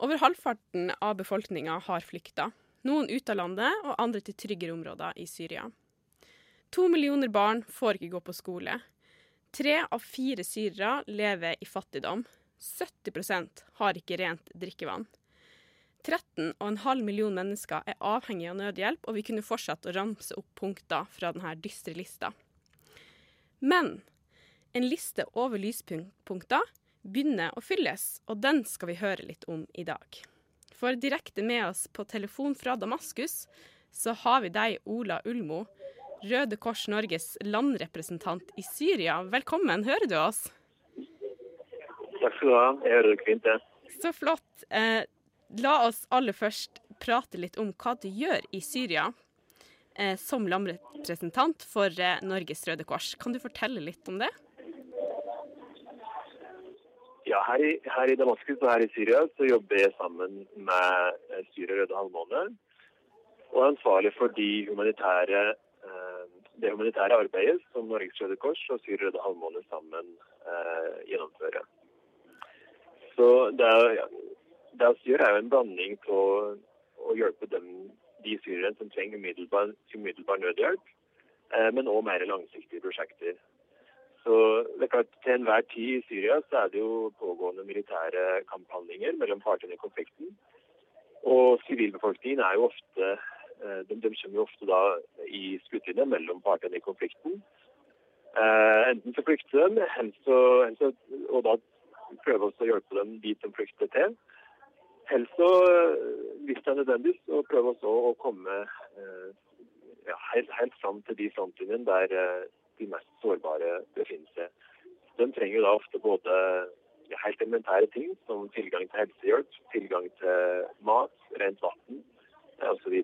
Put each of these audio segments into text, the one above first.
Over halvparten av befolkninga har flykta. Noen ut av landet, og andre til tryggere områder i Syria. To millioner barn får ikke gå på skole. Tre av fire syrere lever i fattigdom. 70% har ikke rent drikkevann. 13,5 millioner mennesker er avhengig av nødhjelp, og vi kunne fortsatt å ramse opp punkter fra denne dystre lista. Men en liste over lyspunkter begynner å fylles, og den skal vi høre litt om i dag. For direkte med oss på telefon fra Damaskus så har vi deg, Ola Ulmo, Røde Kors Norges landrepresentant i Syria. Velkommen, hører du oss? Takk skal du ha, jeg hører deg fint. Så flott. Eh, la oss aller først prate litt om hva du gjør i Syria eh, som landrepresentant for eh, Norges Røde Kors. Kan du fortelle litt om det? Ja, her i, her i, Damaskus og her i Syria så jobber jeg sammen med eh, Syria Røde Halvmåne. Og er ansvarlig for de humanitære, eh, det humanitære arbeidet som Norges Røde Kors og Syria Røde Halvmåne sammen eh, gjennomfører. Så det, ja, det vi gjør, er jo en blanding av å hjelpe dem, de syrerne som trenger umiddelbar, umiddelbar nødhjelp, eh, men òg mer langsiktige prosjekter. Så det er klart, Til enhver tid i Syria så er det jo pågående militære kamphandlinger mellom partene i konflikten. Og sivilbefolkningen er jo ofte eh, de, de kommer jo ofte da i skuddlinja mellom partene i konflikten. Eh, enten så flykter de, og da prøver vi å hjelpe dem dit de flykter til. Helst så, hvis det er nødvendig, så prøver vi å komme eh, ja, helt, helt fram til de frontlinjene der de mest sårbare befinner seg. De trenger da ofte både helt elementære ting som tilgang til helsehjelp, tilgang til mat, rent vann osv.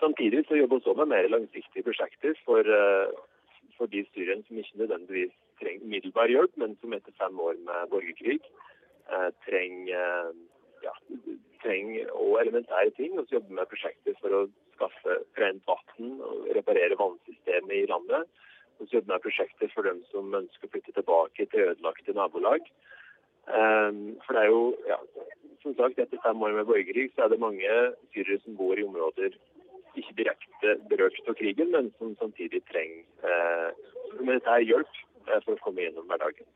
Samtidig så jobber vi også med mer langsiktige prosjekter for, eh, for de styrene som ikke nødvendigvis trenger umiddelbar hjelp, men som etter fem år med borgerkrig eh, trenger, ja, trenger elementære ting. Og så jobber med prosjekter for å skaffe rent vann reparere vannsystemet i landet. Og så jobber med prosjekter for dem som ønsker å flytte tilbake til ødelagte nabolag. Um, for det er jo, ja, som sagt, etter fem år med borgerkrig så er det mange syrere som bor i områder ikke direkte berørt av krigen, men som samtidig trenger eh, humanitær hjelp eh, for å komme gjennom hverdagen.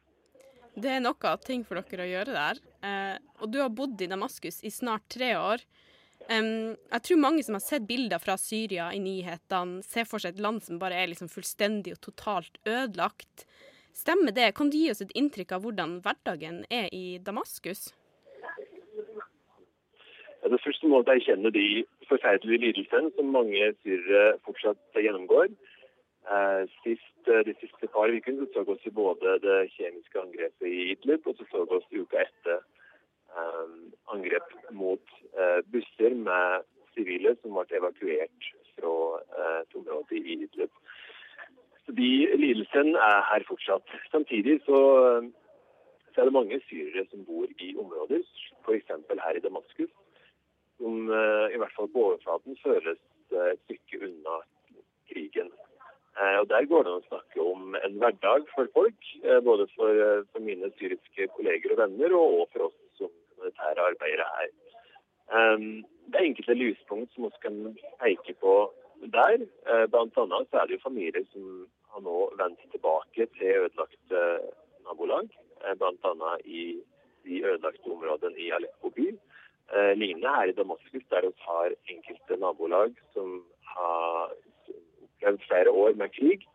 Det er noe av ting for dere å gjøre der. Eh, og du har bodd i Damaskus i snart tre år. Um, jeg tror mange som har sett bilder fra Syria i nyhetene, ser for seg et land som bare er liksom fullstendig og totalt ødelagt. Stemmer det? Kan du gi oss et inntrykk av hvordan hverdagen er i Damaskus? Ja, det første må jeg erkjenne de forferdelige lidelsene som mange syrere fortsatt gjennomgår. Eh, sist, eh, de siste par ukene så vi både det kjemiske angrepet i Idlib og så så vi uka etter angrep mot uh, busser med sivile som ble evakuert fra et område i Idlib. Så de lidelsene er her fortsatt. Samtidig så, så, er det mange syrere som bor i områder, f.eks. her i Damaskus, som i hvert fall på overflaten føles et stykke unna krigen. Og Der går det an å snakke om en hverdag for folk, både for, for mine syriske kolleger og venner, og for oss humanitære arbeidet her. Um, det er enkelte lyspunkt som vi kan peke på der. Uh, blant annet så er det jo familier som har nå vendt tilbake til ødelagte nabolag. Uh, blant annet i de ødelagte områdene i Aleppo by. Lignende her i Damaskus, der vi har enkelte nabolag som har opplevd flere år med krig.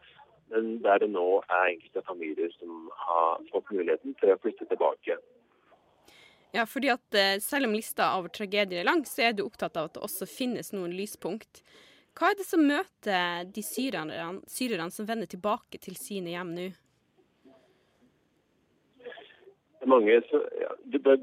Men der det nå er enkelte familier som har fått muligheten til å flytte tilbake. Ja, fordi at eh, selv om lista av tragedier er lang, så er du opptatt av at det også finnes noen lyspunkt. Hva er det som møter de syrerne, syrerne som vender tilbake til sine hjem nå? Det er mange ja, det, det,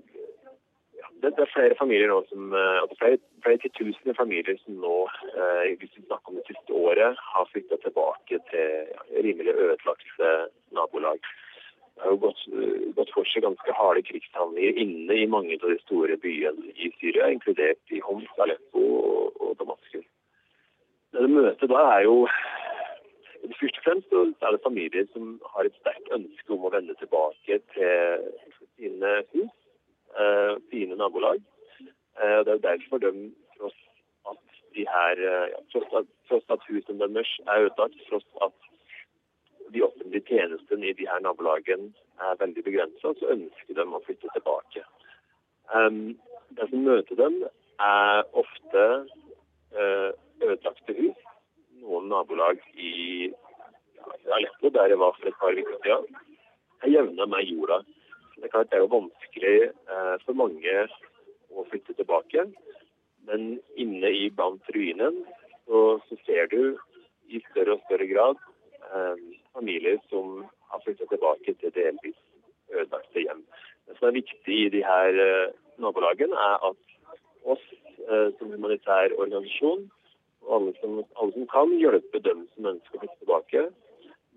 det, er flere familier nå som eh, altså flere, flere titusener familier som nå, eh, hvis vi snakker om det siste året, har flytta tilbake til ja, rimelig ødelagte nabolag har jo gått, eh, gått, for seg ganske harde krigshandlinger inne i mange av de store byene i Syria, inkludert i Homs, Aleppo og, og Damaskus. Det møtet da er jo Først og fremst er det familier som har et sterkt ønske om å vende tilbake til sine hus. eh, fine nabolag. Eh, det er jo derfor de, tross at de her, ja, tross at, tross at husene deres er ødelagt, tross at de offentlige tjenestene i de her nabolagene er veldig begrensa, så ønsker de å flytte tilbake. Um, det som møter dem, er ofte uh, ødelagte hus. Noen nabolag i Aleppo, der jeg var for et par uker siden, er jevna med jorda. Det er klart det er jo vanskelig uh, for mange å flytte tilbake. Men inne i blant ruinen så, så ser du i større og større grad um, familier som har flyttet tilbake til delvis ødelagte hjem. Det som er viktig i de her uh, nabolagene, er at oss uh, som humanitær organisasjon og alle som, alle som, kan, hjelpe dem som ønsker å flytte tilbake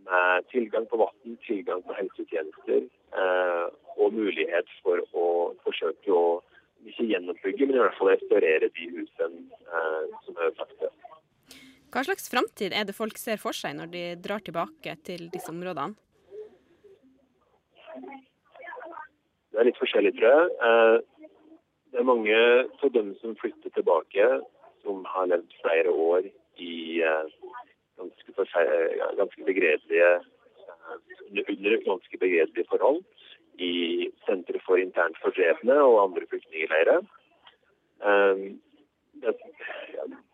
med tilgang på vann, tilgang på helsetjenester uh, og mulighet for å forsøke å ikke gjenoppbygge, men i hvert fall restaurere de husene som er ødelagte. Hva slags framtid er det folk ser for seg når de drar tilbake til disse områdene? Det er litt forskjellig, tror jeg. Eh, det er mange av dem som flytter tilbake, som har levd flere år i eh, ganske, ganske begredelige eh, under ganske begredelige forhold i sentre for internt fordrevne og andre flyktningleirer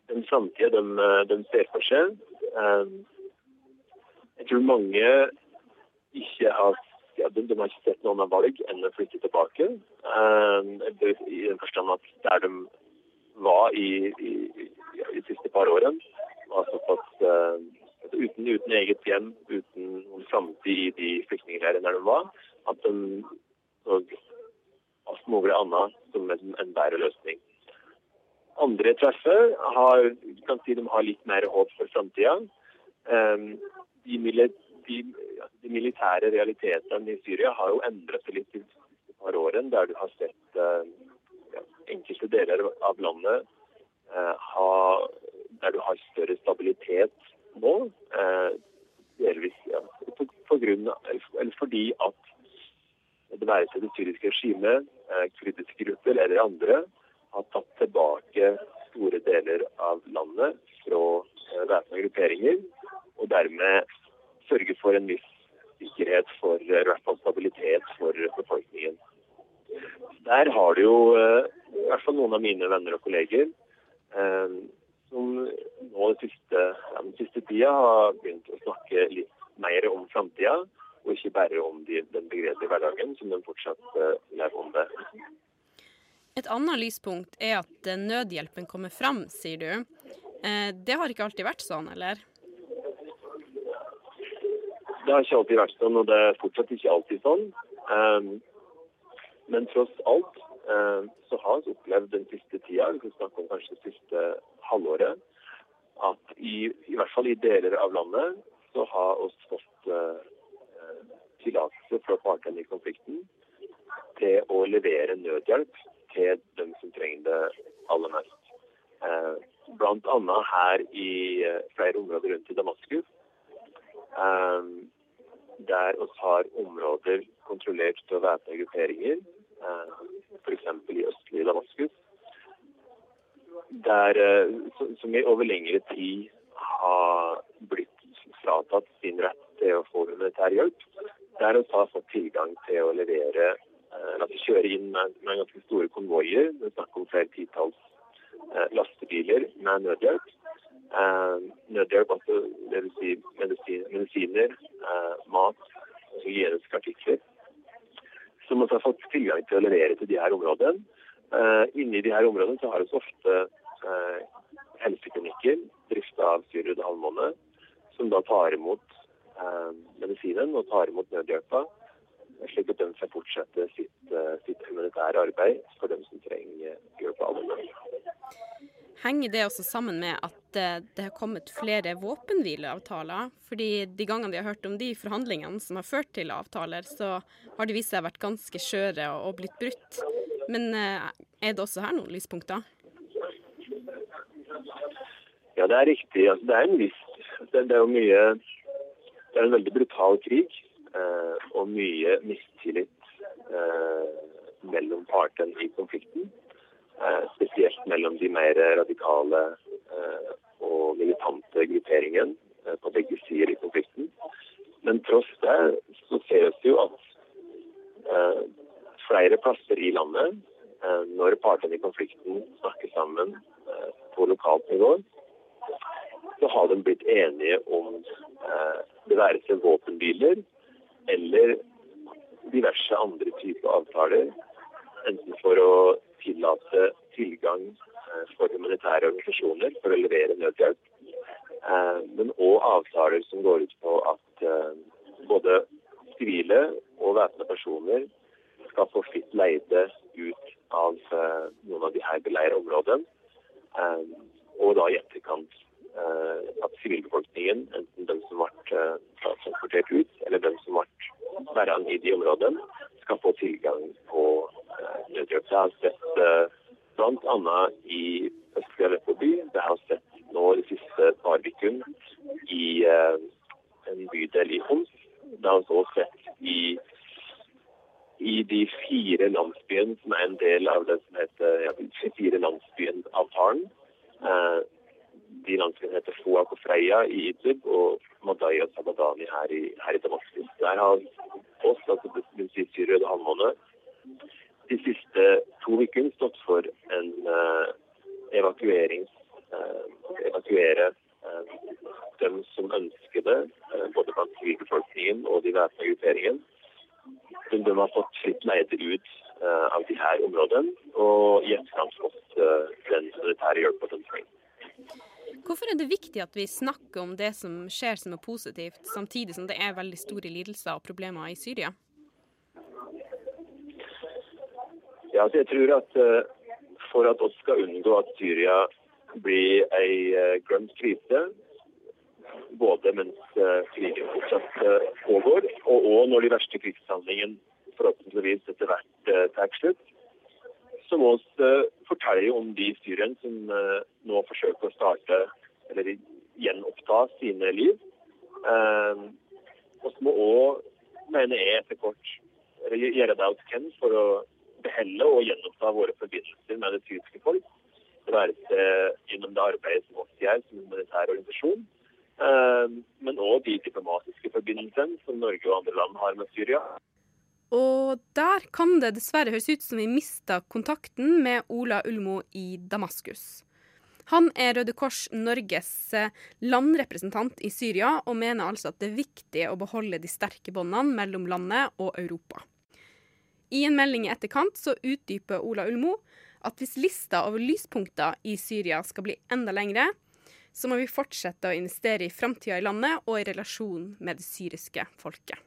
den framtida de, de, ser for seg. Um, jeg tror mange ikke har ja, de, de, har ikke sett noen av valg enn å flytte tilbake. Um, I den forstand at der de var i, i, i de siste par årene, var såpass uh, uten, uten, eget hjem, uten noen framtid i de flyktningleirene der de var, at de så alt mulig annet som en, en bedre løsning andre treffer, har, kan si de har litt mer håp for framtida. Um, de, de, de, militære realitetene i Syria har jo endret seg litt de siste par årene, der du har sett uh, ja, enkelte deler av landet uh, ha, der du har større stabilitet nå. Uh, delvis ja, på, på grunn eller fordi at det være seg det syriske regimet, kurdiske grupper eller andre, har tatt tilbake store deler av landet fra eh, væpna grupperinger, og dermed sørge for en viss sikkerhet for eh, i stabilitet for befolkningen. Der har du jo eh, i hvert fall noen av mine venner og kolleger som nå den siste, ja, den siste tida har begynt å snakke litt mer om framtida, og ikke bare om de, den begredelige hverdagen som de fortsatt lever om det. Et annet lyspunkt er at eh, nødhjelpen kommer fram, sier du. Eh, det har ikke alltid vært sånn, eller? Det har ikke alltid vært sånn, og det er fortsatt ikke alltid sånn. Ehm, men tross alt eh, så har vi opplevd den siste tida, vi kan snakke om kanskje det siste halvåret, at i, i hvert fall i deler av landet så har vi fått tillatelse fra partene i konflikten til å levere nødhjelp til dem som trenger det aller mest. Eh, Bl.a. her i eh, flere områder rundt i Damaskus. Eh, der oss har områder kontrollert av væpna grupperinger, f.eks. i østlige Damaskus. Der, som i over lengre tid har blitt fratatt sin rett til å få humanitær hjelp. Der vi har fått tilgang til å levere Eh, at de kjører inn med, med ganske store konvoier. Det er snakk om flere titalls eh, lastebiler med nødhjelp. Eh, nødhjelp, altså vil si medisin, medisiner, mat hygieniske artikler. Som også har fått tilgang til å levere til de her områdene. Inni de her områdene så har vi ofte helseklinikker drifta av Syrud Halvmåne, som da tar imot medisinen og tar imot nødhjelpa slik at de får fortsette sitt, eh, sitt, humanitære arbeid for dem som trenger hjelp av dem. Henger det også sammen med at eh, det har kommet flere våpenhvileavtaler? Fordi de gangene vi har hørt om de forhandlingene som har ført til avtaler, så har de vist seg vært ganske skjøre og blitt brutt. Men eh, er det også her noen lyspunkter? Ja, det er riktig. Altså, det er en viss det, det er jo mye Det er en veldig brutal krig. Og mye mistillit eh, mellom partene i konflikten. Eh, spesielt mellom de mer radikale eh, og militante grupperingene eh, på begge sider i konflikten. Men tross det så ser vi jo at eh, flere plasser i landet, eh, når partene i konflikten snakker sammen på lokalt nivå, så har de blitt enige om det være seg våpenbiler eller diverse andre typer avtaler. Enten for å tillate tilgang eh, for humanitære organisasjoner for å levere nødhjelp, eh, men òg avtaler som går ut på at eh, både sivile og væpna personer skal få fritt leide ut av noen av de her beleira områdene. Og da i etterkant at sivilbefolkningen, enten de som ble transportert ut, eller de som ble værende i de områdene, skal få tilgang på nødhjelp. Jeg har sett bl.a. i østlige Aleppo by. Det har sett nå de siste par ukene i en bydel i Homs. Det har også sett i, i de fire landsbyene som er en del av det som heter ja, fire landsbyen-avtalen. Eh, de landsbyene heter Foak og Freya i Idlib og Madaya og Sabadani her i, her i Damaskus. Der har oss, altså den si Røde halvmåne, de siste to ukene stått for en uh, evakuering uh, evakuere uh, dem som ønsker det, både blant sivilbefolkningen og de væpna grupperingene. Men de har fått fritt leide ut av de her områdene og i etterkant den sanitære hjelpa. Hvorfor er det viktig at vi snakker om det som skjer som er positivt, samtidig som det er veldig store lidelser og problemer i Syria? Ja, altså jeg tror at uh, For at oss skal unngå at Syria blir ei uh, glemt krise, både mens uh, krigen fortsatt pågår, og òg når de verste krigshandlingene forhåpentligvis etter hvert tar slutt, så må vi fortelle om de Syrien som nå forsøker å starte eller gjenoppta sine liv. Og så må òg, mener jeg etter kort, gjøre det vi kan for å beholde og gjenoppta våre forbindelser med det tyske folk. Det være seg gjennom det arbeidet som vi gjør som humanitær organisasjon, eh, men òg de diplomatiske forbindelsene som Norge og andre land har med Syria. Og der kan det dessverre høres ut som vi mista kontakten med Ola Ulmo i Damaskus. Han er Røde Kors Norges eh, landrepresentant i Syria, og mener altså at det er viktig å beholde de sterke båndene mellom landet og Europa. I en melding i etterkant så utdyper Ola Ulmo at hvis lista over lyspunkter i Syria skal bli enda lengre, så må vi fortsette å investere i framtida i landet og i relasjon med det syriske folket.